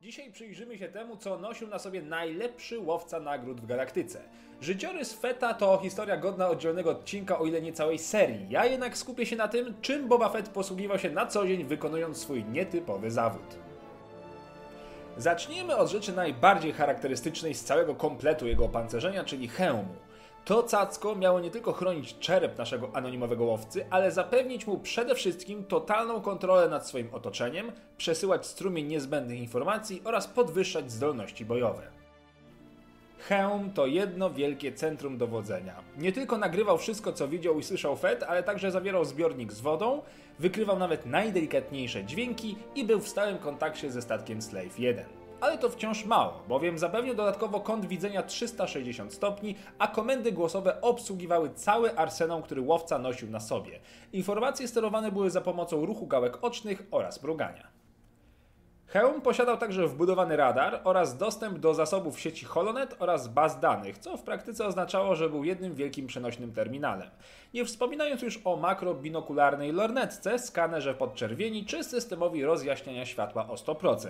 Dzisiaj przyjrzymy się temu, co nosił na sobie najlepszy łowca nagród w galaktyce. Życiorys Fetta to historia godna oddzielnego odcinka, o ile nie całej serii. Ja jednak skupię się na tym, czym Boba Fett posługiwał się na co dzień, wykonując swój nietypowy zawód. Zacznijmy od rzeczy najbardziej charakterystycznej z całego kompletu jego opancerzenia, czyli hełmu. To cacko miało nie tylko chronić czerep naszego anonimowego łowcy, ale zapewnić mu przede wszystkim totalną kontrolę nad swoim otoczeniem, przesyłać strumień niezbędnych informacji oraz podwyższać zdolności bojowe. Hełm to jedno wielkie centrum dowodzenia. Nie tylko nagrywał wszystko, co widział i słyszał Fett, ale także zawierał zbiornik z wodą, wykrywał nawet najdelikatniejsze dźwięki i był w stałym kontakcie ze statkiem Slave 1. Ale to wciąż mało, bowiem zapewnił dodatkowo kąt widzenia 360 stopni, a komendy głosowe obsługiwały cały arsenał, który łowca nosił na sobie. Informacje sterowane były za pomocą ruchu gałek ocznych oraz mrugania. Hełm posiadał także wbudowany radar oraz dostęp do zasobów sieci Holonet oraz baz danych, co w praktyce oznaczało, że był jednym wielkim przenośnym terminalem. Nie wspominając już o makrobinokularnej lornetce, skanerze podczerwieni czy systemowi rozjaśniania światła o 100%.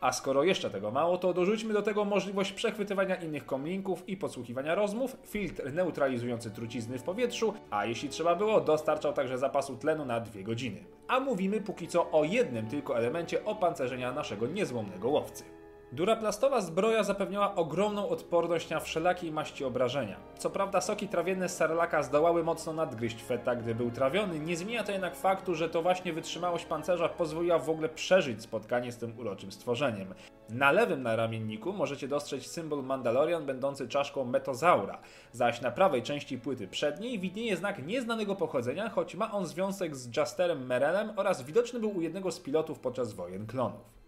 A skoro jeszcze tego mało, to dorzućmy do tego możliwość przechwytywania innych komlinków i podsłuchiwania rozmów, filtr neutralizujący trucizny w powietrzu, a jeśli trzeba było, dostarczał także zapasu tlenu na dwie godziny. A mówimy póki co o jednym tylko elemencie opancerzenia naszego niezłomnego łowcy. Duraplastowa zbroja zapewniała ogromną odporność na wszelakiej maści obrażenia. Co prawda soki trawienne z Sarlaka zdołały mocno nadgryźć Feta, gdy był trawiony, nie zmienia to jednak faktu, że to właśnie wytrzymałość pancerza pozwoliła w ogóle przeżyć spotkanie z tym uroczym stworzeniem. Na lewym naramienniku możecie dostrzec symbol Mandalorian będący czaszką metozaura, zaś na prawej części płyty przedniej widnieje znak nieznanego pochodzenia, choć ma on związek z Jasterem Merelem oraz widoczny był u jednego z pilotów podczas wojen klonów.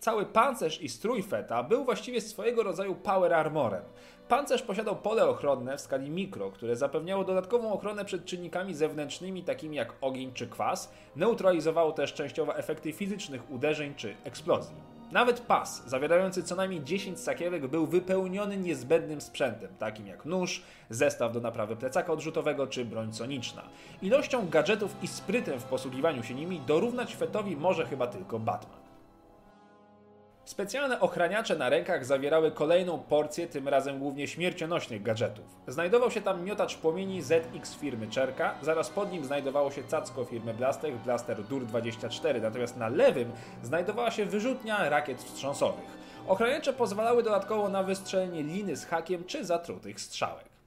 Cały pancerz i strój Feta był właściwie swojego rodzaju power armorem. Pancerz posiadał pole ochronne w skali mikro, które zapewniało dodatkową ochronę przed czynnikami zewnętrznymi takimi jak ogień czy kwas, neutralizowało też częściowo efekty fizycznych uderzeń czy eksplozji. Nawet pas, zawierający co najmniej 10 sakiewek, był wypełniony niezbędnym sprzętem, takim jak nóż, zestaw do naprawy plecaka odrzutowego czy broń soniczna. Ilością gadżetów i sprytem w posługiwaniu się nimi dorównać Fetowi może chyba tylko Batman. Specjalne ochraniacze na rękach zawierały kolejną porcję, tym razem głównie śmiercionośnych gadżetów. Znajdował się tam miotacz płomieni ZX firmy Czerka, zaraz pod nim znajdowało się cacko firmy Blaster, Blaster Dur-24, natomiast na lewym znajdowała się wyrzutnia rakiet wstrząsowych. Ochraniacze pozwalały dodatkowo na wystrzelenie liny z hakiem czy zatrutych strzałek.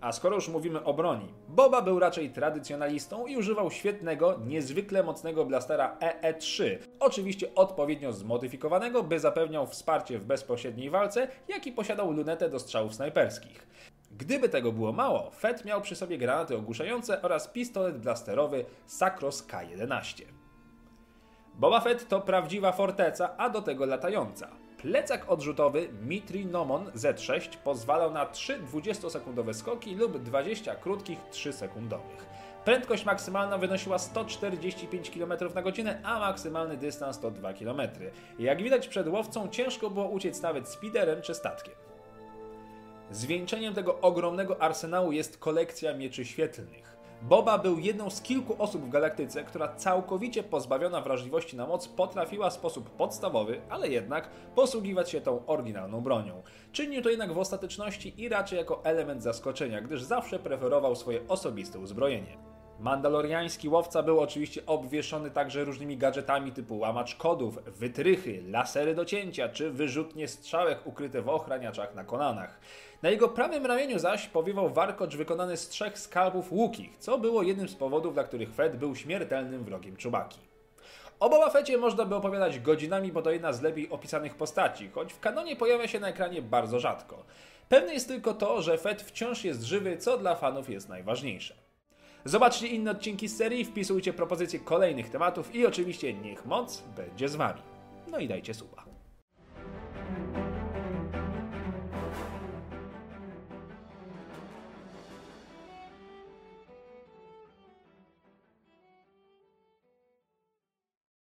A skoro już mówimy o broni, Boba był raczej tradycjonalistą i używał świetnego, niezwykle mocnego blastera EE-3, oczywiście odpowiednio zmodyfikowanego, by zapewniał wsparcie w bezpośredniej walce, jak i posiadał lunetę do strzałów snajperskich. Gdyby tego było mało, Fett miał przy sobie granaty ogłuszające oraz pistolet blasterowy Sakros K11. Boba Fett to prawdziwa forteca, a do tego latająca. Plecak odrzutowy Mitri Nomon Z6 pozwalał na 3 20-sekundowe skoki lub 20 krótkich 3-sekundowych. Prędkość maksymalna wynosiła 145 km na godzinę, a maksymalny dystans to 2 km. Jak widać przed łowcą ciężko było uciec nawet speederem czy statkiem. Zwieńczeniem tego ogromnego arsenału jest kolekcja mieczy świetlnych. Boba był jedną z kilku osób w galaktyce, która całkowicie pozbawiona wrażliwości na moc potrafiła w sposób podstawowy, ale jednak posługiwać się tą oryginalną bronią. Czynił to jednak w ostateczności i raczej jako element zaskoczenia, gdyż zawsze preferował swoje osobiste uzbrojenie. Mandaloriański łowca był oczywiście obwieszony także różnymi gadżetami typu łamacz kodów, wytrychy, lasery do cięcia czy wyrzutnie strzałek ukryte w ochraniaczach na kolanach. Na jego prawym ramieniu zaś powiewał warkocz wykonany z trzech skalpów łukich, co było jednym z powodów, dla których Fred był śmiertelnym wrogiem Czubaki. O Boba Fecie można by opowiadać godzinami, bo to jedna z lepiej opisanych postaci, choć w kanonie pojawia się na ekranie bardzo rzadko. Pewne jest tylko to, że Fett wciąż jest żywy, co dla fanów jest najważniejsze. Zobaczcie inne odcinki z serii, wpisujcie propozycje kolejnych tematów i oczywiście niech moc będzie z Wami. No i dajcie suba.